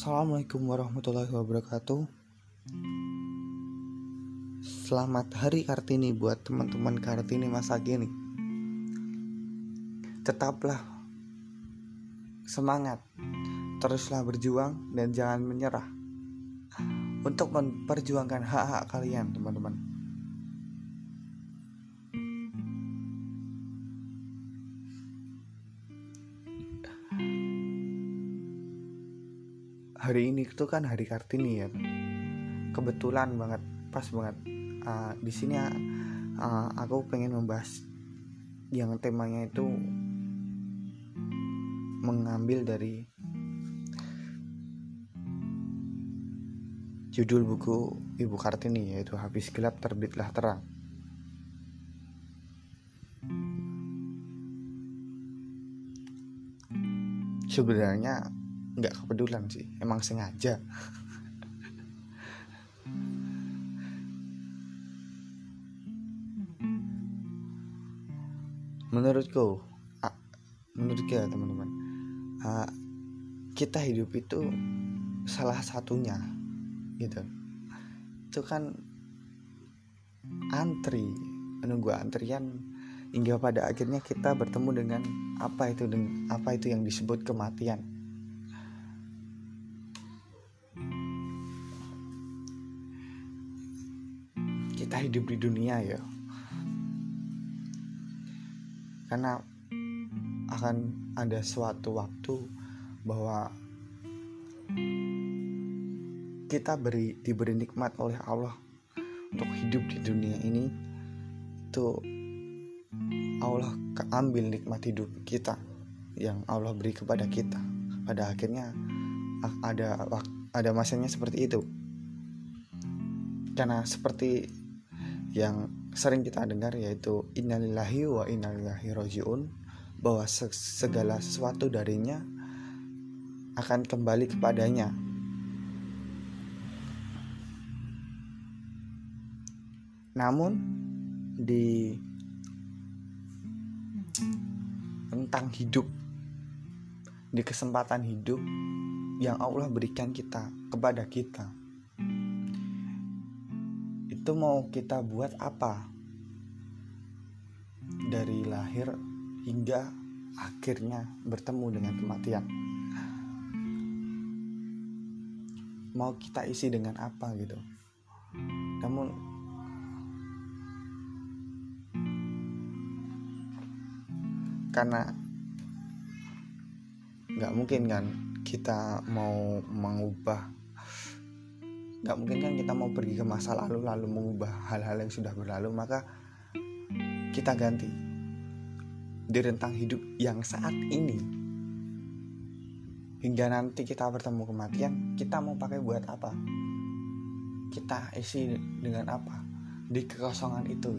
Assalamualaikum warahmatullahi wabarakatuh. Selamat Hari Kartini buat teman-teman Kartini masa kini. Tetaplah semangat, teruslah berjuang dan jangan menyerah untuk memperjuangkan hak-hak kalian, teman-teman. Hari ini itu kan hari Kartini ya. Kebetulan banget pas banget. Uh, di sini uh, aku pengen membahas yang temanya itu mengambil dari judul buku Ibu Kartini yaitu Habis Gelap Terbitlah Terang. Sebenarnya nggak kepedulan sih emang sengaja. Menurutku menurutku ya teman-teman kita hidup itu salah satunya gitu. Itu kan antri menunggu antrian hingga pada akhirnya kita bertemu dengan apa itu apa itu yang disebut kematian hidup di dunia ya. Karena akan ada suatu waktu bahwa kita beri diberi nikmat oleh Allah untuk hidup di dunia ini itu Allah keambil nikmat hidup kita yang Allah beri kepada kita. Pada akhirnya ada ada masanya seperti itu. Karena seperti yang sering kita dengar yaitu innalillahi wa innalillahi rojiun bahwa segala sesuatu darinya akan kembali kepadanya. Namun di tentang hidup di kesempatan hidup yang Allah berikan kita kepada kita itu mau kita buat apa? Dari lahir hingga akhirnya bertemu dengan kematian. Mau kita isi dengan apa gitu? Namun karena nggak mungkin kan kita mau mengubah nggak mungkin kan kita mau pergi ke masa lalu lalu mengubah hal-hal yang sudah berlalu maka kita ganti di rentang hidup yang saat ini. Hingga nanti kita bertemu kematian kita mau pakai buat apa? Kita isi dengan apa? Di kekosongan itu.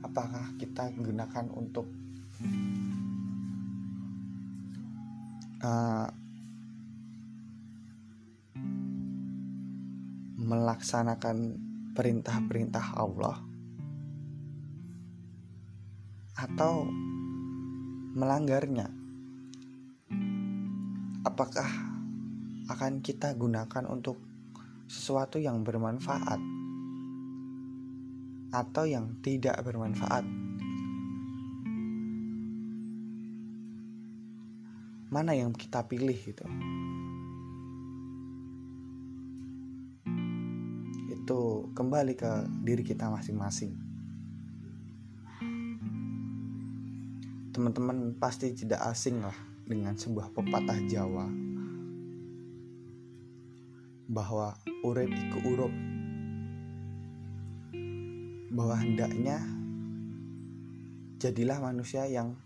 Apakah kita gunakan untuk uh, melaksanakan perintah-perintah Allah atau melanggarnya? Apakah akan kita gunakan untuk sesuatu yang bermanfaat atau yang tidak bermanfaat mana yang kita pilih gitu. Itu kembali ke diri kita masing-masing. Teman-teman pasti tidak asing lah dengan sebuah pepatah Jawa. Bahwa urip iku urup bahwa hendaknya jadilah manusia yang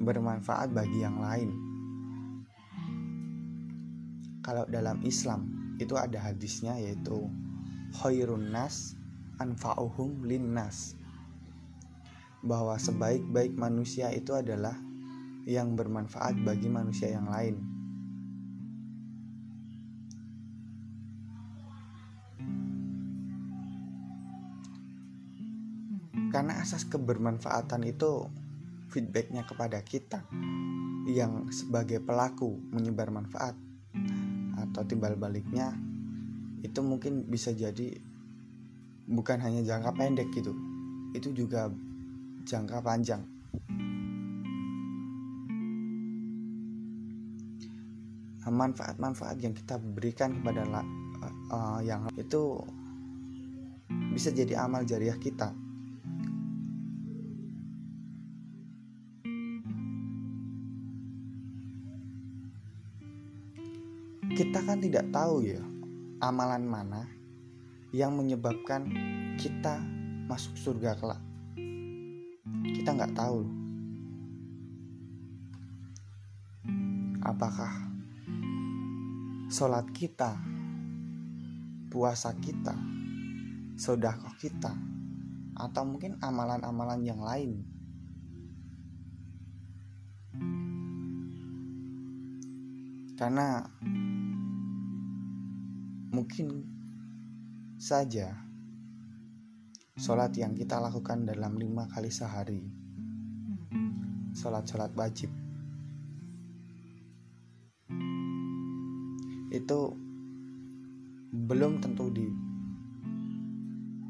bermanfaat bagi yang lain. Kalau dalam Islam itu ada hadisnya yaitu khairun nas anfa'uhum linnas bahwa sebaik-baik manusia itu adalah yang bermanfaat bagi manusia yang lain. karena asas kebermanfaatan itu feedbacknya kepada kita yang sebagai pelaku menyebar manfaat atau timbal baliknya itu mungkin bisa jadi bukan hanya jangka pendek gitu itu juga jangka panjang. Manfaat-manfaat yang kita berikan kepada uh, yang itu bisa jadi amal jariah kita kita kan tidak tahu ya amalan mana yang menyebabkan kita masuk surga kelak. Kita nggak tahu apakah sholat kita puasa kita sodakoh kita atau mungkin amalan-amalan yang lain? Karena mungkin saja sholat yang kita lakukan dalam lima kali sehari sholat-sholat wajib itu belum tentu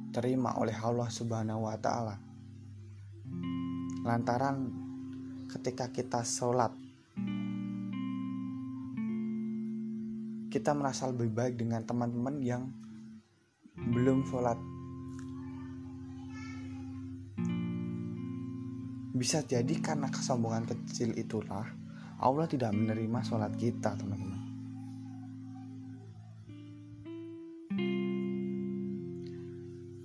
diterima oleh Allah Subhanahu wa taala. Lantaran ketika kita sholat kita merasa lebih baik dengan teman-teman yang belum sholat. Bisa jadi karena kesombongan kecil itulah Allah tidak menerima sholat kita teman-teman.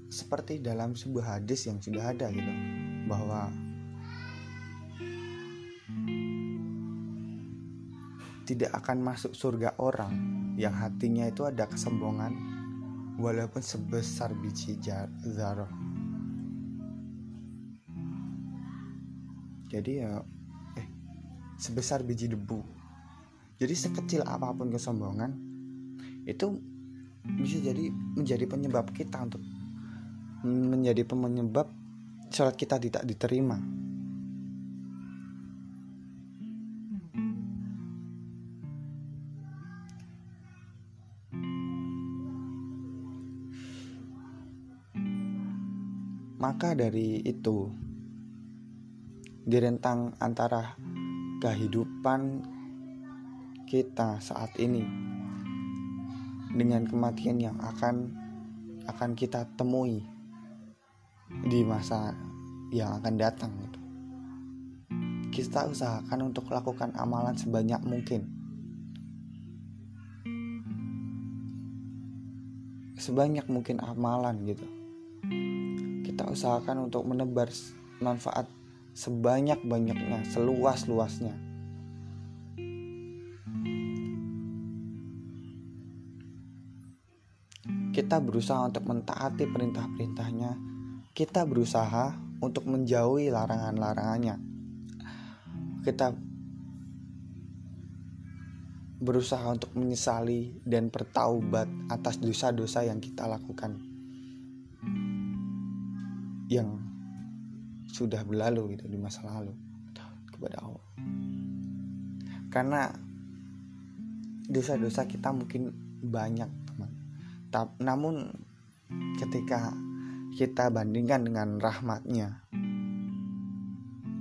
Seperti dalam sebuah hadis yang sudah ada gitu bahwa tidak akan masuk surga orang yang hatinya itu ada kesombongan walaupun sebesar biji zarah. Jadi ya eh sebesar biji debu. Jadi sekecil apa pun kesombongan itu bisa jadi menjadi penyebab kita untuk menjadi penyebab sholat kita tidak diterima. Maka dari itu, di rentang antara kehidupan kita saat ini dengan kematian yang akan akan kita temui di masa yang akan datang gitu. Kita usahakan untuk lakukan amalan sebanyak mungkin. Sebanyak mungkin amalan gitu usahakan untuk menebar manfaat sebanyak-banyaknya, seluas-luasnya. Kita berusaha untuk mentaati perintah-perintahnya. Kita berusaha untuk menjauhi larangan-larangannya. Kita berusaha untuk menyesali dan bertaubat atas dosa-dosa yang kita lakukan yang sudah berlalu gitu di masa lalu kepada Allah. Karena dosa-dosa kita mungkin banyak teman. Namun ketika kita bandingkan dengan rahmatnya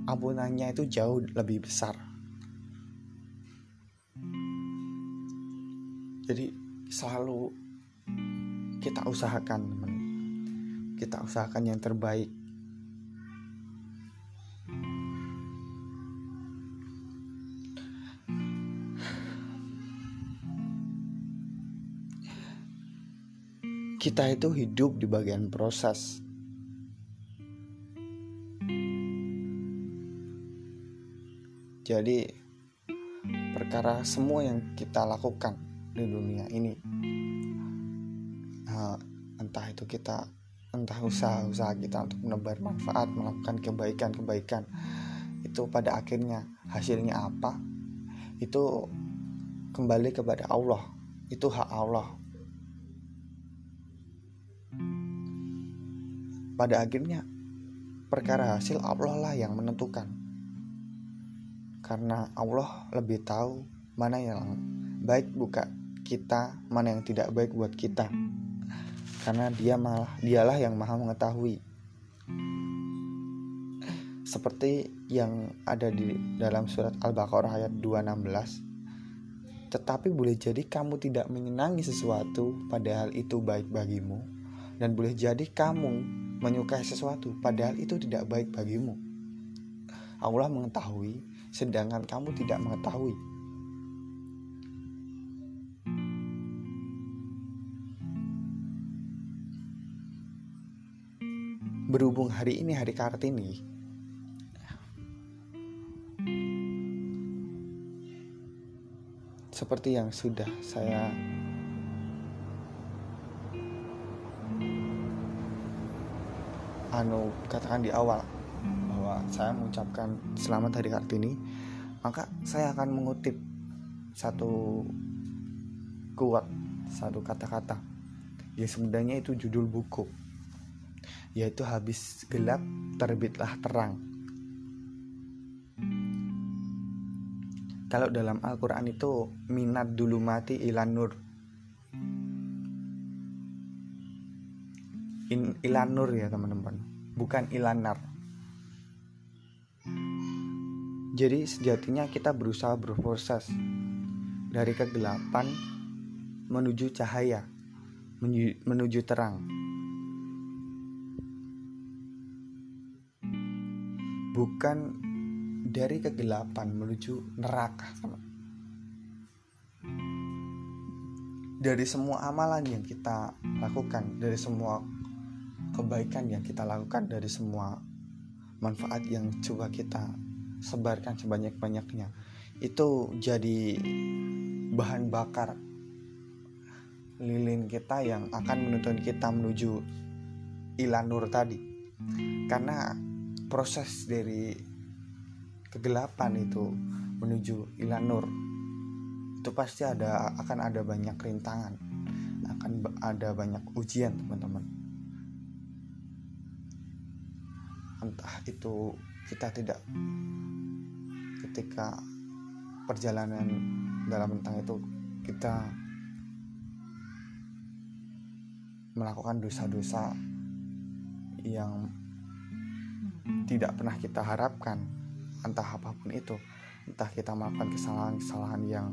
ampunannya itu jauh lebih besar. Jadi selalu kita usahakan kita usahakan yang terbaik. Kita itu hidup di bagian proses. Jadi perkara semua yang kita lakukan di dunia ini eh, entah itu kita entah usaha-usaha kita untuk menebar manfaat melakukan kebaikan-kebaikan. Itu pada akhirnya hasilnya apa? Itu kembali kepada Allah. Itu hak Allah. Pada akhirnya perkara hasil Allah lah yang menentukan. Karena Allah lebih tahu mana yang baik buka kita mana yang tidak baik buat kita karena dia malah dialah yang maha mengetahui. Seperti yang ada di dalam surat Al-Baqarah ayat 216 tetapi boleh jadi kamu tidak menyenangi sesuatu padahal itu baik bagimu. Dan boleh jadi kamu menyukai sesuatu padahal itu tidak baik bagimu. Allah mengetahui sedangkan kamu tidak mengetahui berhubung hari ini hari Kartini. Seperti yang sudah saya anu katakan di awal bahwa saya mengucapkan selamat hari Kartini maka saya akan mengutip satu kuat satu kata-kata. Yang sebenarnya itu judul buku yaitu habis gelap terbitlah terang. Kalau dalam Al-Quran itu minat dulu mati ilan nur. In, ilan nur ya teman-teman. Bukan ilanar jadi sejatinya kita berusaha berproses dari kegelapan menuju cahaya menuju terang bukan dari kegelapan menuju neraka dari semua amalan yang kita lakukan dari semua kebaikan yang kita lakukan dari semua manfaat yang coba kita sebarkan sebanyak-banyaknya itu jadi bahan bakar lilin kita yang akan menuntun kita menuju ilanur tadi. Karena proses dari kegelapan itu menuju ilanur itu pasti ada akan ada banyak rintangan akan ada banyak ujian teman-teman. Entah itu kita tidak ketika perjalanan dalam tentang itu kita melakukan dosa-dosa yang tidak pernah kita harapkan entah apa pun itu entah kita melakukan kesalahan-kesalahan yang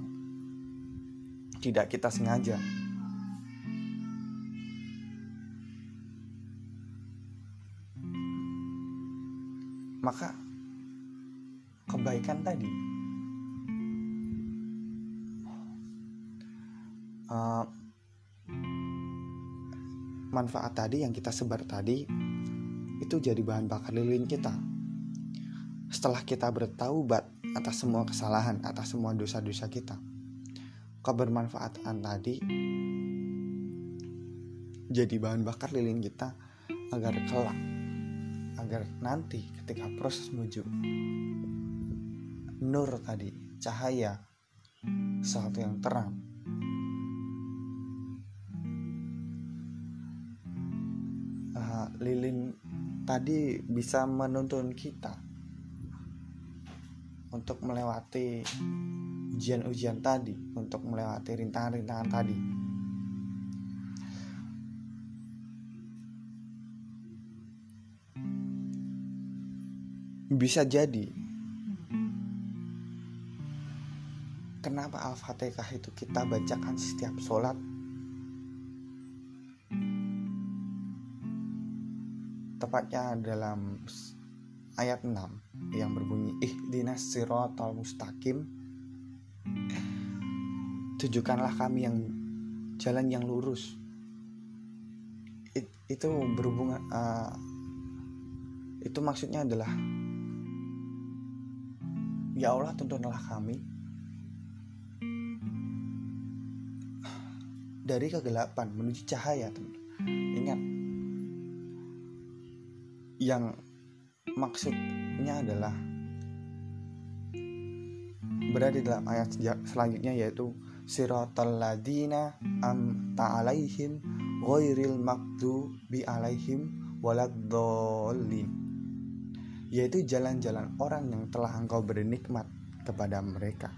tidak kita sengaja. Maka kebaikan tadi uh, manfaat tadi yang kita sebar tadi itu jadi bahan bakar lilin kita setelah kita bertaubat atas semua kesalahan, atas semua dosa-dosa kita. Kebermanfaatan tadi jadi bahan bakar lilin kita agar kelak, agar nanti ketika proses menuju nur tadi, cahaya, sesuatu yang terang, uh, lilin tadi bisa menuntun kita untuk melewati ujian-ujian tadi, untuk melewati rintangan-rintangan tadi. Bisa jadi kenapa Al-Fatihah itu kita bacakan setiap sholat tepatnya dalam ayat 6 yang berbunyi ihdinas siratal mustaqim. Tunjukkanlah kami yang jalan yang lurus. It, itu berhubungan uh, itu maksudnya adalah ya Allah tuntunlah kami dari kegelapan menuju cahaya. Teman ingat yang maksudnya adalah berada dalam ayat selanjutnya yaitu siratal ladina am ta'alaihim ghairil bi alaihim waladdallin. Yaitu jalan-jalan orang yang telah engkau beri nikmat kepada mereka.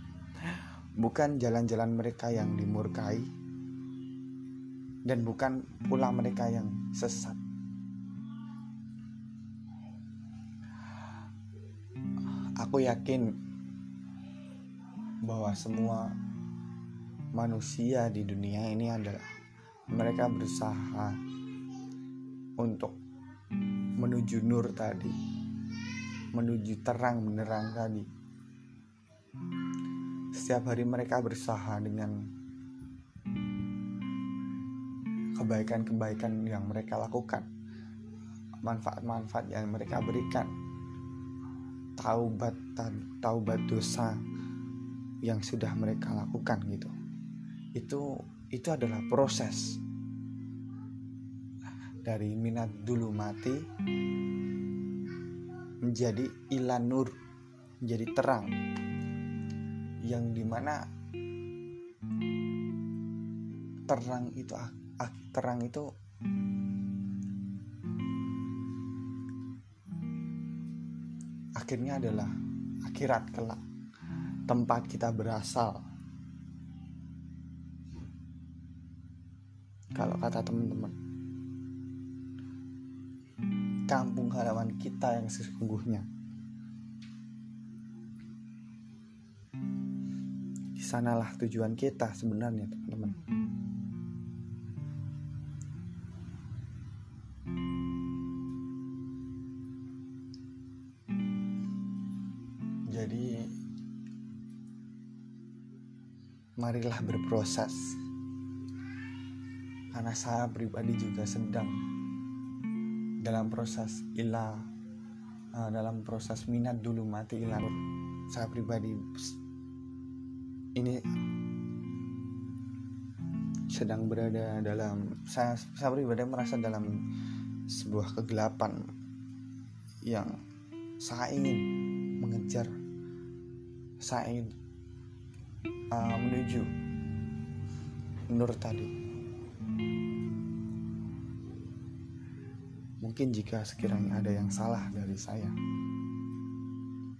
Bukan jalan-jalan mereka yang dimurkai dan bukan pula mereka yang sesat aku yakin bahwa semua manusia di dunia ini adalah mereka berusaha untuk menuju nur tadi, menuju terang menerang tadi. Setiap hari mereka berusaha dengan kebaikan-kebaikan yang mereka lakukan, manfaat-manfaat yang mereka berikan taubat taubat dosa yang sudah mereka lakukan gitu. Itu itu adalah proses dari minat dulu mati menjadi ilan nur menjadi terang. Yang di mana terang itu terang itu akhirnya adalah akhirat kelak. Tempat kita berasal. Kalau kata teman-teman kampung halaman kita yang sesungguhnya. Di sanalah tujuan kita sebenarnya teman-teman Jadi marilah berproses. Karena saya pribadi juga sedang dalam proses ilah uh, dalam proses minat dulu mati ilah saya pribadi ini sedang berada dalam saya saya pribadi merasa dalam sebuah kegelapan yang saya ingin mengejar Said uh, menuju Nur tadi. Mungkin jika sekiranya ada yang salah dari saya,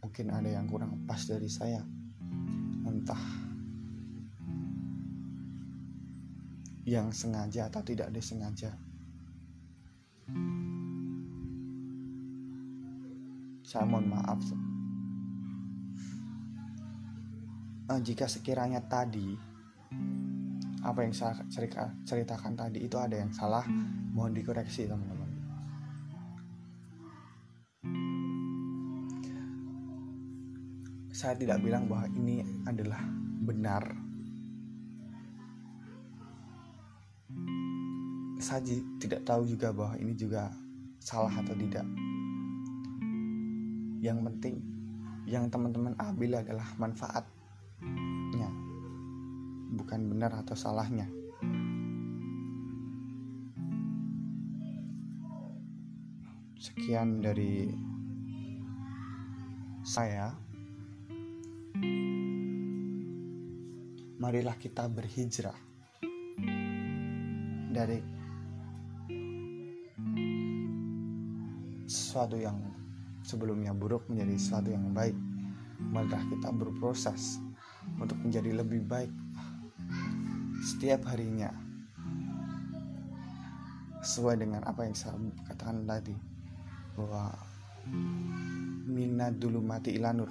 mungkin ada yang kurang pas dari saya, entah yang sengaja atau tidak disengaja. Saya mohon maaf uh, jika sekiranya tadi apa yang saya ceritakan tadi itu ada yang salah mohon dikoreksi teman-teman. Saya tidak bilang bahwa ini adalah benar. Saya tidak tahu juga bahwa ini juga salah atau tidak. Yang penting yang teman-teman ambil adalah manfaat bukan benar atau salahnya. Sekian dari saya. Marilah kita berhijrah dari sesuatu yang sebelumnya buruk menjadi sesuatu yang baik. Marilah kita berproses untuk menjadi lebih baik setiap harinya sesuai dengan apa yang saya katakan tadi bahwa minat dulu mati ilanur.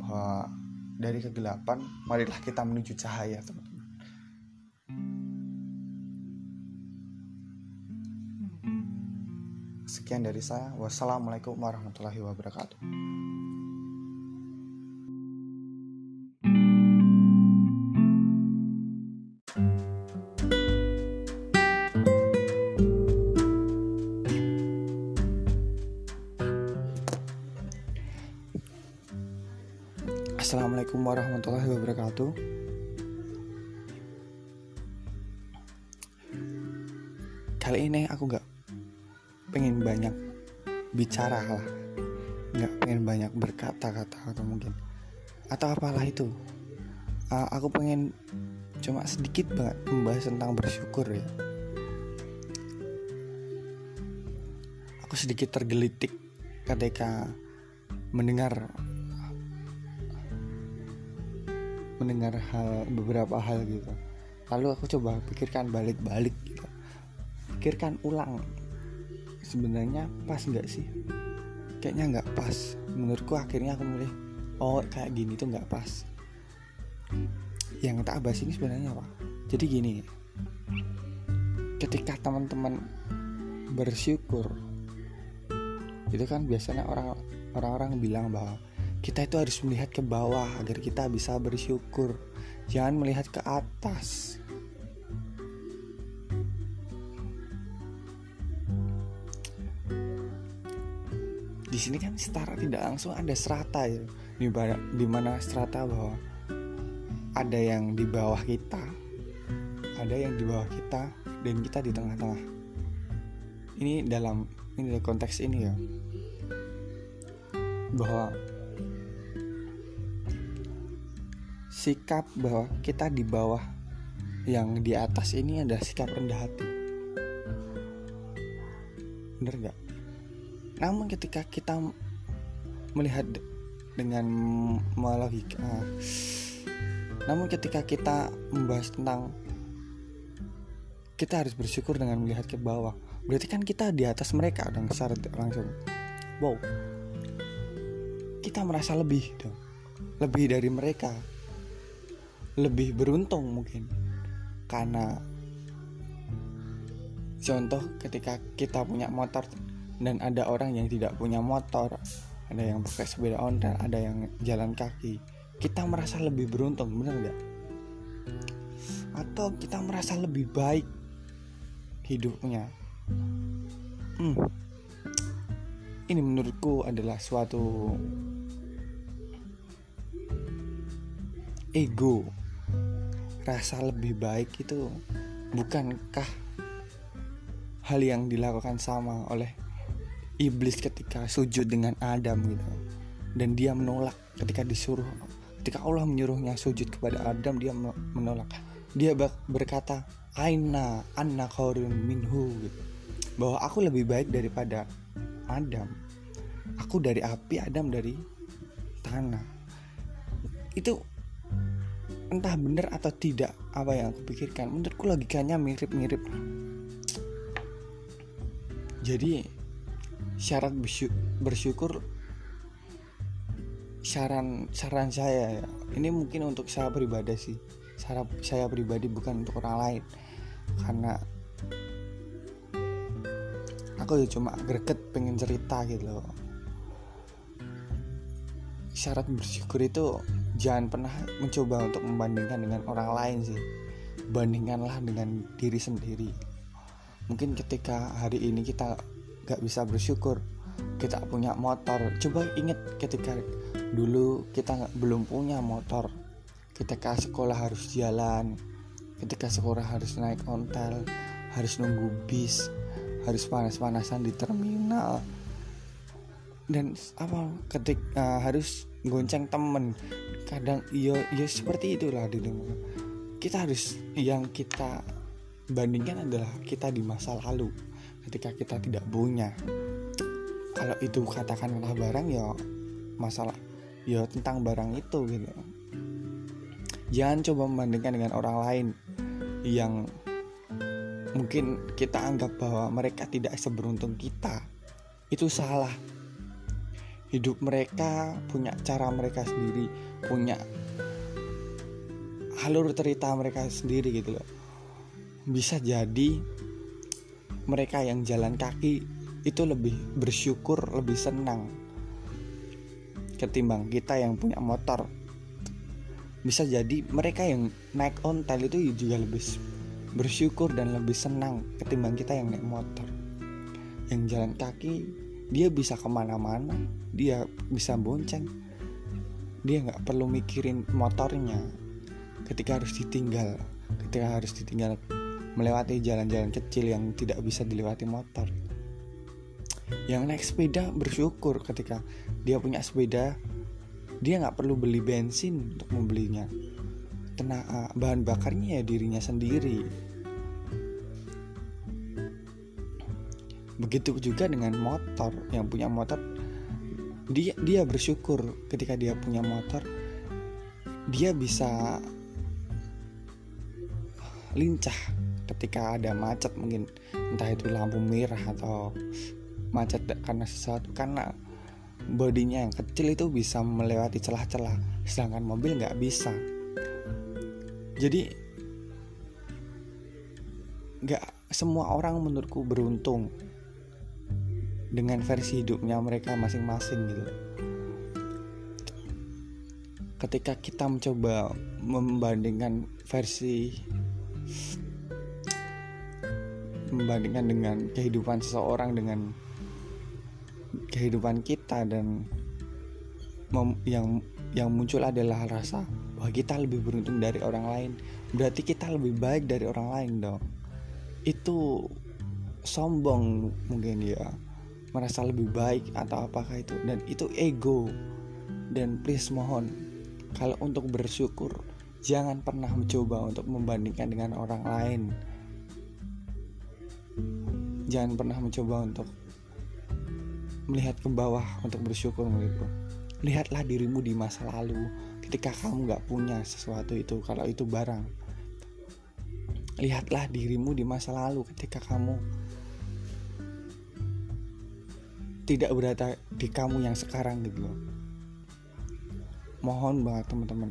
Bahwa dari kegelapan marilah kita menuju cahaya teman-teman. Sekian dari saya. Wassalamualaikum warahmatullahi wabarakatuh Assalamualaikum warahmatullahi wabarakatuh. Kali ini aku gak pengen banyak bicara lah. Gak pengen banyak berkata-kata atau mungkin Atau apalah itu. Uh, Aku pengen cuma sedikit banget membahas tentang bersyukur ya. Aku sedikit tergelitik ketika mendengar mendengar hal beberapa hal gitu. Lalu aku coba pikirkan balik-balik gitu. Pikirkan ulang. Sebenarnya pas nggak sih? Kayaknya nggak pas. Menurutku akhirnya aku milih oh kayak gini tuh nggak pas. Yang tak bahas ini sebenarnya apa? Jadi gini ketika teman-teman bersyukur itu kan biasanya orang orang-orang bilang bahwa kita itu harus melihat ke bawah agar kita bisa bersyukur. Jangan melihat ke atas. Di sini kan setara tidak langsung ada serata ya. Di mana, di mana strata bahwa ada yang di bawah kita ada yang di bawah kita dan kita di tengah-tengah. Ini dalam ini dalam konteks ini ya. Bahwa sikap bahwa kita di bawah yang di atas ini adalah sikap rendah hati. Bener gak? namun ketika kita melihat dengan melogika namun ketika kita membahas tentang kita harus bersyukur dengan melihat ke bawah. Berarti kan kita di atas mereka dong secara langsung. Wow. Kita merasa lebih dong. Lebih dari mereka lebih beruntung mungkin. Karena contoh ketika kita punya motor dan ada orang yang tidak punya motor ada yang pakai sepeda ontel ada yang jalan kaki kita merasa lebih beruntung bener nggak? Atau kita merasa lebih baik hidupnya? Hmm. ini menurutku adalah suatu ego rasa lebih baik itu bukankah hal yang dilakukan sama oleh iblis ketika sujud dengan Adam gitu? Dan dia menolak ketika disuruh ketika Allah menyuruhnya sujud kepada Adam dia menolak. Dia berkata aina anna khairun minhu gitu. Bahwa aku lebih baik daripada Adam. Aku dari api Adam dari tanah. Itu entah benar atau tidak apa yang aku pikirkan menurutku logikanya mirip-mirip. Jadi syarat bersyukur saran saran saya ya ini mungkin untuk saya pribadi sih. Saya saya pribadi bukan untuk orang lain. Karena aku ya cuma greget pengen cerita gitu syarat bersyukur itu jangan pernah mencoba untuk membandingkan dengan orang lain sih. Bandingkanlah dengan diri sendiri. Mungkin ketika hari ini kita gak bisa bersyukur kita punya motor. Coba ingat ketika dulu kita belum punya motor. Ketika sekolah harus jalan ketika sekolah harus naik ontel harus nunggu bis harus panas-panasan di terminal dan apa ketik uh, harus gonceng temen. Kadang iya ya seperti itulah di dunia. Kita harus yang kita bandingkan adalah kita di masa lalu ketika kita tidak punya. Kalau itu katakanlah barang ya masalah ya tentang barang itu gitu. Jangan coba membandingkan dengan orang lain yang mungkin kita anggap bahwa mereka tidak seberuntung kita. Itu salah hidup mereka punya cara mereka sendiri punya alur cerita mereka sendiri gitu loh. Bisa jadi mereka yang jalan kaki itu lebih bersyukur lebih senang ketimbang kita yang punya motor. Bisa jadi mereka yang naik ontel itu juga lebih bersyukur dan lebih senang ketimbang kita yang naik motor. Yang jalan kaki dia bisa ke mana-mana dia bisa bonceng. Dia nggak perlu mikirin motornya. Ketika harus ditinggal ketika harus ditinggal melewati jalan-jalan kecil yang tidak bisa dilewati motor. Yang naik sepeda bersyukur ketika dia punya sepeda dia nggak perlu beli bensin untuk membelinya. Tenaga bahan bakarnya ya dirinya sendiri begitu juga dengan motor yang punya motor dia dia bersyukur ketika dia punya motor dia bisa lincah ketika ada macet mungkin entah itu lampu merah atau macet karena sesuatu karena bodinya yang kecil itu bisa melewati celah-celah sedangkan mobil nggak bisa. Jadi nggak semua orang menurutku beruntung dengan versi hidupnya mereka masing-masing gitu. Ketika kita mencoba membandingkan versi membandingkan dengan kehidupan seseorang dengan kehidupan kita dan yang yang muncul adalah rasa bahwa kita lebih beruntung dari orang lain. Berarti kita lebih baik dari orang lain dong. Itu sombong mungkin ya merasa lebih baik atau apakah itu. Dan itu ego. Dan please mohon kalau untuk bersyukur jangan pernah mencoba untuk membandingkan dengan orang lain. Jangan pernah mencoba untuk melihat ke bawah untuk bersyukur menurutku. Lihatlah dirimu di masa lalu ketika kamu gak punya sesuatu itu kalau itu barang. Lihatlah dirimu di masa lalu ketika kamu tidak berada di kamu yang sekarang gitu loh. Mohon banget teman-teman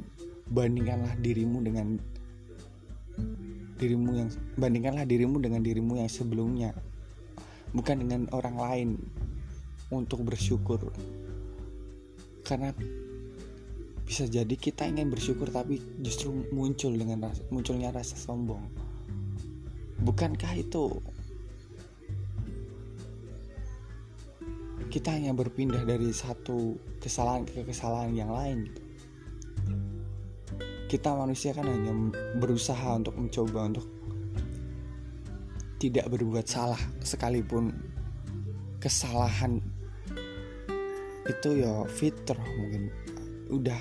bandingkanlah dirimu dengan dirimu yang bandingkanlah dirimu dengan dirimu yang sebelumnya. Bukan dengan orang lain untuk bersyukur. Karena bisa jadi kita ingin bersyukur tapi justru muncul dengan rasa, munculnya rasa sombong. Bukankah itu kita hanya berpindah dari satu kesalahan ke kesalahan yang lain kita manusia kan hanya berusaha untuk mencoba untuk tidak berbuat salah sekalipun kesalahan itu ya fitrah mungkin. Udah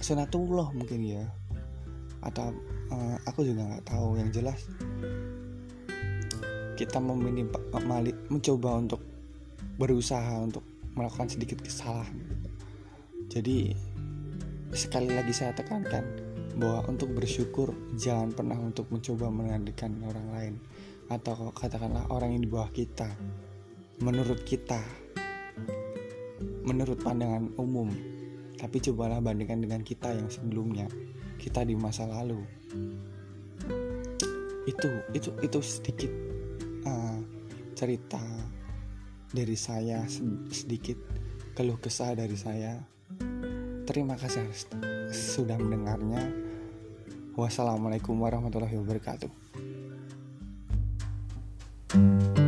sunatullah mungkin ya. Atau uh, aku juga nggak tahu. Yang jelas kita memilih mencoba untuk berusaha untuk melakukan sedikit kesalahan. Jadi sekali lagi saya tekankan bahwa untuk bersyukur jangan pernah untuk mencoba menggantikan orang lain atau katakanlah orang yang di bawah kita. Menurut kita menurut pandangan umum tapi cobalah bandingkan dengan kita yang sebelumnya kita di masa lalu. Itu itu itu sedikit uh, cerita dari saya sedikit keluh kesah dari saya. Terima kasih sudah mendengarnya. Wassalamualaikum warahmatullahi wabarakatuh. thank you